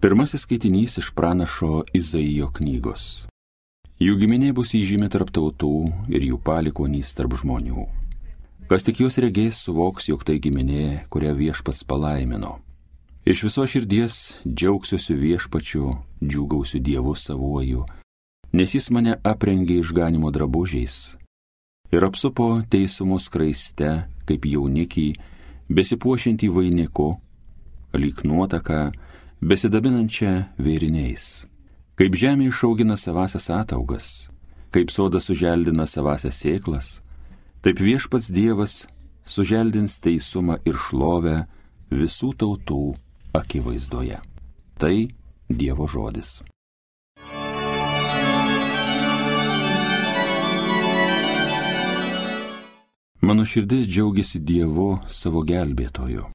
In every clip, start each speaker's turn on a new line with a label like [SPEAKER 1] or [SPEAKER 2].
[SPEAKER 1] Pirmasis skaitinys iš pranašo Izaijo knygos. Jų giminė bus įžymė tarp tautų ir jų palikonys tarp žmonių. Kas tik juos regės, suvoks, jog tai giminė, kurią viešpats palaimino. Iš viso širdies džiaugsiuosi viešpačiu, džiūgausiu Dievu savuoju, nes jis mane aprengė išganimo drabužiais ir apsupo teisumo skraiste, kaip jaunikį, besipuošiantį vainiku, lyg nuotaka, besidabinančią vėriniais. Kaip žemė išaugina savasias ataugas, kaip sodas suželdina savasias sėklas, taip viešpats Dievas suželdins teisumą ir šlovę visų tautų akivaizdoje. Tai Dievo žodis. Mano širdis džiaugiasi Dievu savo gelbėtoju.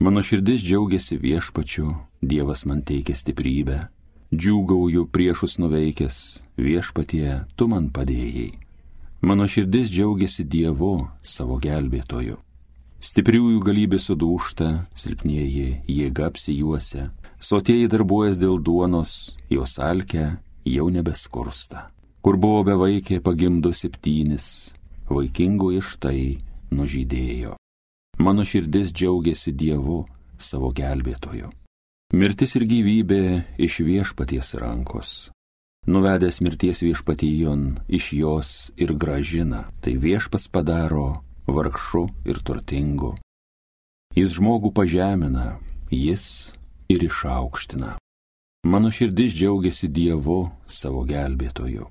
[SPEAKER 1] Mano širdis džiaugiasi viešpačiu, Dievas man teikia stiprybę, džiūgauju priešus nuveikęs, viešpatie, tu man padėjai. Mano širdis džiaugiasi Dievu, savo gelbėtoju. Stipriųjų galybė sudūšta, silpnieji jėga apsijuose, sotieji darbuojas dėl duonos, jos alkia jau nebeskursta. Kur buvo bevaikė pagimdo septynis, vaikingo iš tai nužydėjo. Mano širdis džiaugiasi Dievu, savo gelbėtoju. Mirtis ir gyvybė iš viešpaties rankos. Nuvedęs mirties viešpatyjon iš jos ir gražina, tai viešpats padaro vargšu ir turtingu. Jis žmogų pažemina, jis ir išaukština. Mano širdis džiaugiasi Dievu savo gelbėtoju.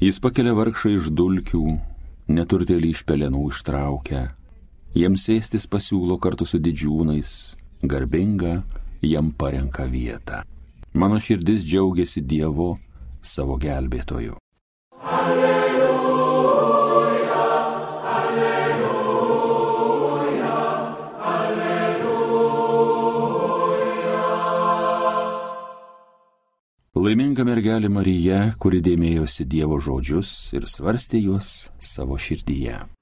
[SPEAKER 1] Jis pakelia vargšą iš dulkių, neturtėlį iš pelenų ištraukia, jiems sėstis pasiūlo kartu su didžiūnais, garbinga jam parenka vietą. Mano širdis džiaugiasi Dievu, savo gelbėtoju. Alleluja, alleluja, alleluja. Laiminga mergelė Marija, kuri dėmėjosi Dievo žodžius ir svarstė juos savo širdyje.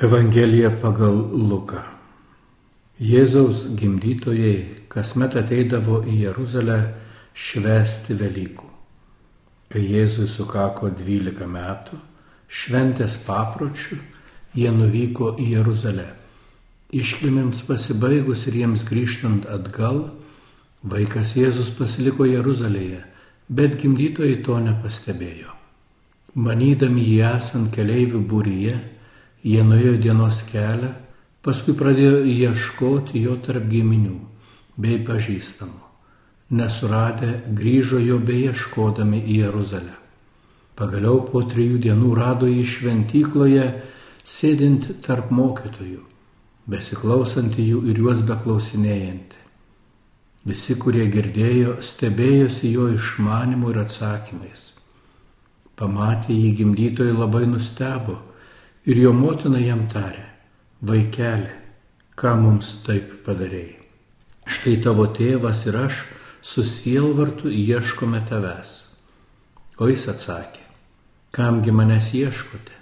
[SPEAKER 2] Evangelija pagal Luką. Jėzaus gimdytojai kasmet ateidavo į Jeruzalę švesti Velykų. Kai Jėzui sukako 12 metų, šventės papročių, jie nuvyko į Jeruzalę. Iškilmėms pasibaigus ir jiems grįžtant atgal, vaikas Jėzus pasiliko Jeruzalėje, bet gimdytojai to nepastebėjo. Manydami jį esant keleivių būryje, Jie nuėjo dienos kelią, paskui pradėjo ieškoti jo tarp giminių bei pažįstamų. Nesuradę, grįžo jo beieškodami į Jeruzalę. Pagaliau po trijų dienų rado jį šventykloje, sėdint tarp mokytojų, besiklausantį jų ir juos beklausinėjantį. Visi, kurie girdėjo, stebėjosi jo išmanimu ir atsakymais. Pamatė jį gimdytojai labai nustebo Ir jo motina jam tarė, vaikeli, ką mums taip padarėjai. Štai tavo tėvas ir aš su sielvartu ieškome tavęs. O jis atsakė, kamgi manęs ieškote?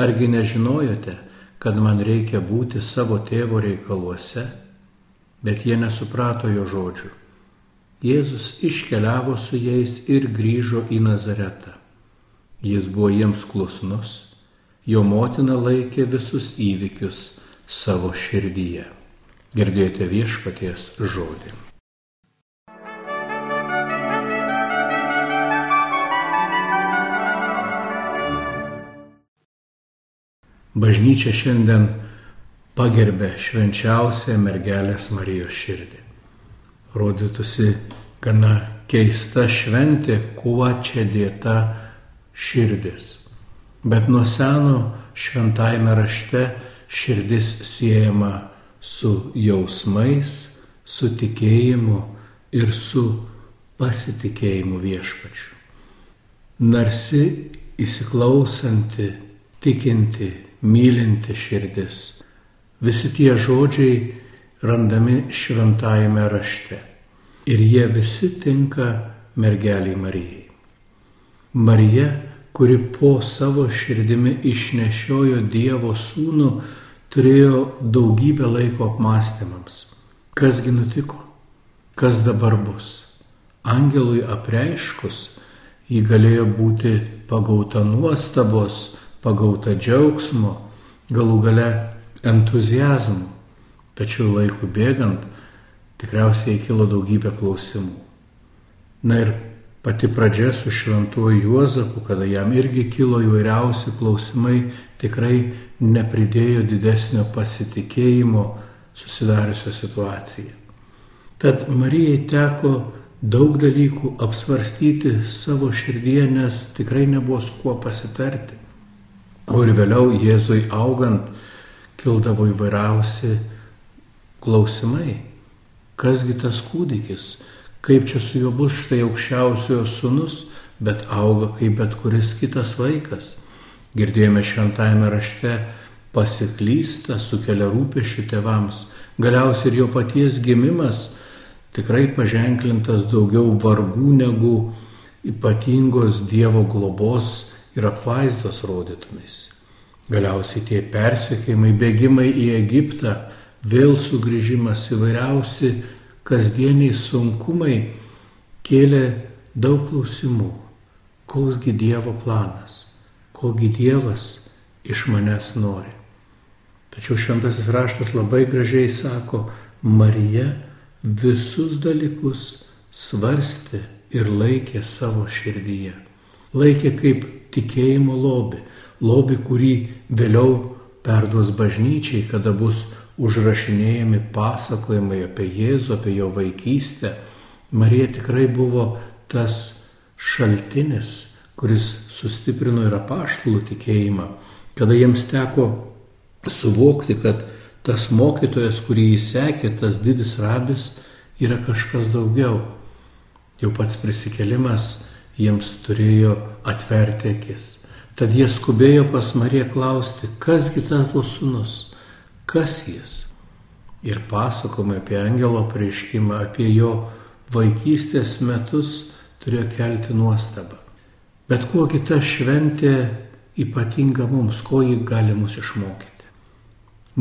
[SPEAKER 2] Argi nežinojote, kad man reikia būti savo tėvo reikaluose? Bet jie nesuprato jo žodžių. Jėzus iškeliavo su jais ir grįžo į Nazaretą. Jis buvo jiems klusnus jo motina laikė visus įvykius savo širdyje. Girdėjote viešpaties žodį. Bažnyčia šiandien pagerbė švenčiausią mergelės Marijos širdį. Rodytųsi gana keista šventė, kuo čia dėta širdis. Bet nuo seno šventajame rašte širdis siejama su jausmais, su tikėjimu ir su pasitikėjimu viešpačiu. Narsi įsiklausanti, tikinti, mylinti širdis. Visi tie žodžiai randami šventajame rašte. Ir jie visi tinka mergeliai Marijai. Marija, kuri po savo širdimi išnešiojo Dievo sūnų, turėjo daugybę laiko apmąstymams. Kasgi nutiko? Kas dabar bus? Angelui apreiškus, ji galėjo būti pagauta nuostabos, pagauta džiaugsmo, galų gale entuzijazmo. Tačiau laikų bėgant tikriausiai kilo daugybė klausimų. Na ir pati pradžia su šventuoju Juozapu, kada jam irgi kilo įvairiausi klausimai, tikrai nepridėjo didesnio pasitikėjimo susidariusią situaciją. Tad Marijai teko daug dalykų apsvarstyti savo širdyje, nes tikrai nebuvo su kuo pasitarti. O ir vėliau Jėzui augant kildavo įvairiausi klausimai. Kasgi tas kūdikis, kaip čia su juo bus štai aukščiausiojo sunus, bet auga kaip bet kuris kitas vaikas. Girdėjome šventajame rašte, pasiklysta, sukelia rūpešių tėvams. Galiausiai ir jo paties gimimas tikrai paženklintas daugiau vargų negu ypatingos Dievo globos ir apvaizdos rodytumais. Galiausiai tie persiekimai, bėgimai į Egiptą, vėl sugrįžimas įvairiausi kasdieniai sunkumai kėlė daug klausimų. Koksgi Dievo planas, kogi Dievas iš manęs nori. Tačiau šventasis raštas labai gražiai sako, Marija visus dalykus svarstė ir laikė savo širdyje. Laikė kaip tikėjimo lobį lobį, kurį vėliau perduos bažnyčiai, kada bus užrašinėjami pasakojimai apie Jėzų, apie jo vaikystę. Marija tikrai buvo tas šaltinis, kuris sustiprino ir apaštalų tikėjimą, kada jiems teko suvokti, kad tas mokytojas, kurį jis sekė, tas didis rabis, yra kažkas daugiau. Jau pats prisikelimas jiems turėjo atverti akis. Tad jie skubėjo pas Mariją klausti, kasgi tavo sunus, kas jis. Ir pasakojimai apie angelo prieškimą, apie jo vaikystės metus turėjo kelti nuostabą. Bet kuo kita šventė ypatinga mums, ko ji gali mus išmokyti.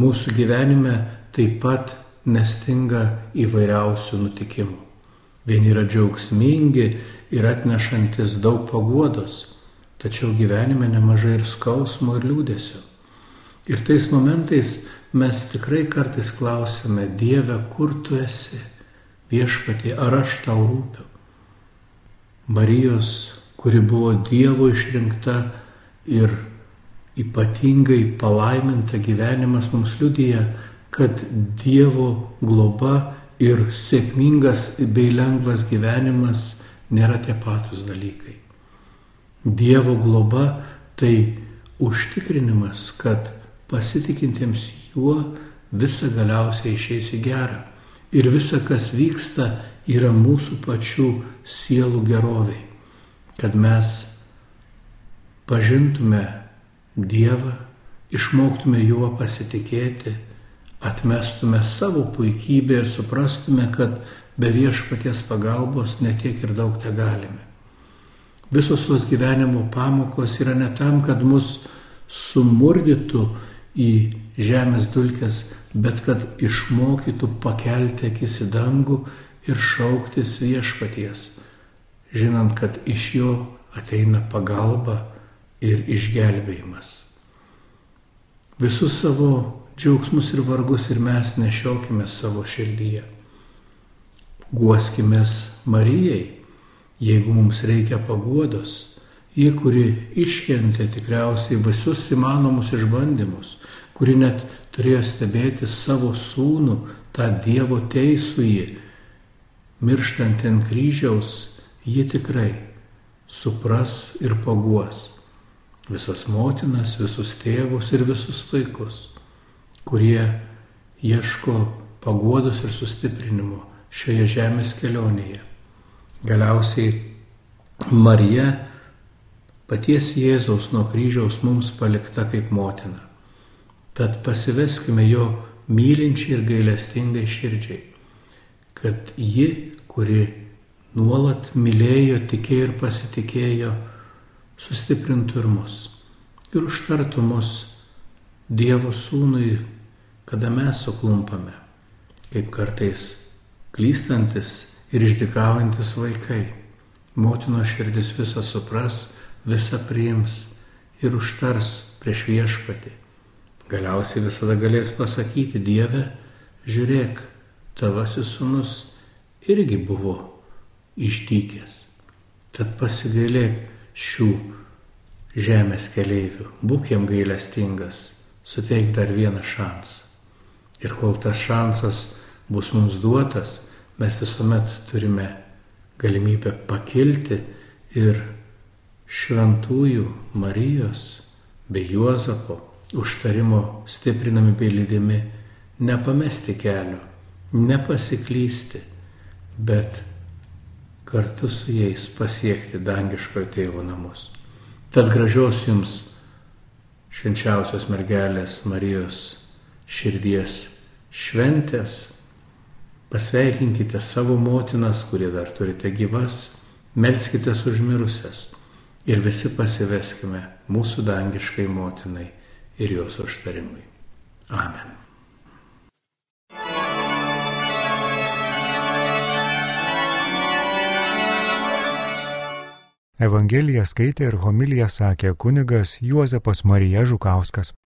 [SPEAKER 2] Mūsų gyvenime taip pat nestinga įvairiausių nutikimų. Vieni yra džiaugsmingi ir atnešantis daug paguodos tačiau gyvenime nemažai ir skausmo, ir liūdėsio. Ir tais momentais mes tikrai kartais klausime, Dieve, kur tu esi, viešpatie, ar aš tau rūpiu. Marijos, kuri buvo Dievo išrinkta ir ypatingai palaiminta gyvenimas mums liudyja, kad Dievo globa ir sėkmingas bei lengvas gyvenimas nėra tie patys dalykai. Dievo globa tai užtikrinimas, kad pasitikintiems juo visa galiausiai išeis į gerą. Ir visa, kas vyksta, yra mūsų pačių sielų geroviai. Kad mes pažintume Dievą, išmoktume juo pasitikėti, atmestume savo puikybę ir suprastume, kad be viešpaties pagalbos netiek ir daug te galime. Visos tos gyvenimo pamokos yra ne tam, kad mus sumurdytų į žemės dulkes, bet kad išmokytų pakelti akis į dangų ir šauktis viešpaties, žinant, kad iš jo ateina pagalba ir išgelbėjimas. Visus savo džiaugsmus ir vargus ir mes nešiokime savo širdyje. Guoskime Marijai Jeigu mums reikia paguodos, ji, kuri iškentė tikriausiai visus įmanomus išbandymus, kuri net turėjo stebėti savo sūnų, tą Dievo teisųjį, mirštant ant kryžiaus, ji tikrai supras ir paguos visas motinas, visus tėvus ir visus vaikus, kurie ieško paguodos ir sustiprinimo šioje žemės kelionėje. Galiausiai Marija paties Jėzaus nuo kryžiaus mums palikta kaip motina. Tad pasiveskime jo mylinčiai ir gailestingai širdžiai, kad ji, kuri nuolat mylėjo, tikėjo ir pasitikėjo, sustiprintų ir mus. Ir užtartų mus Dievo sūnui, kada mes suklumpame, kaip kartais klystantis ir išdikaujantis vaikai. Motino širdis visą supras, visą priims ir užtars prieš viešpatį. Galiausiai visada galės pasakyti, Dieve, žiūrėk, tavasis sunus irgi buvo išdykęs. Tad pasigailėk šių žemės keleivių, būk jam gailestingas, suteik dar vieną šansą. Ir kol tas šansas bus mums duotas, mes visuomet turime galimybę pakilti ir šventųjų Marijos bei Juozapo užtarimo stiprinami bei lydimi nepamesti kelio, nepasiklysti, bet kartu su jais pasiekti dangiškojo tėvo namus. Tad gražios jums švenčiausios mergelės Marijos širdies šventės. Pasveikinkite savo motinas, kurie dar turite gyvas, melskite užmirusias ir visi pasiveskime mūsų dangiškai motinai ir jos užtarimui. Amen.
[SPEAKER 3] Evangeliją skaitė ir homiliją sakė kunigas Juozapas Marija Žukauskas.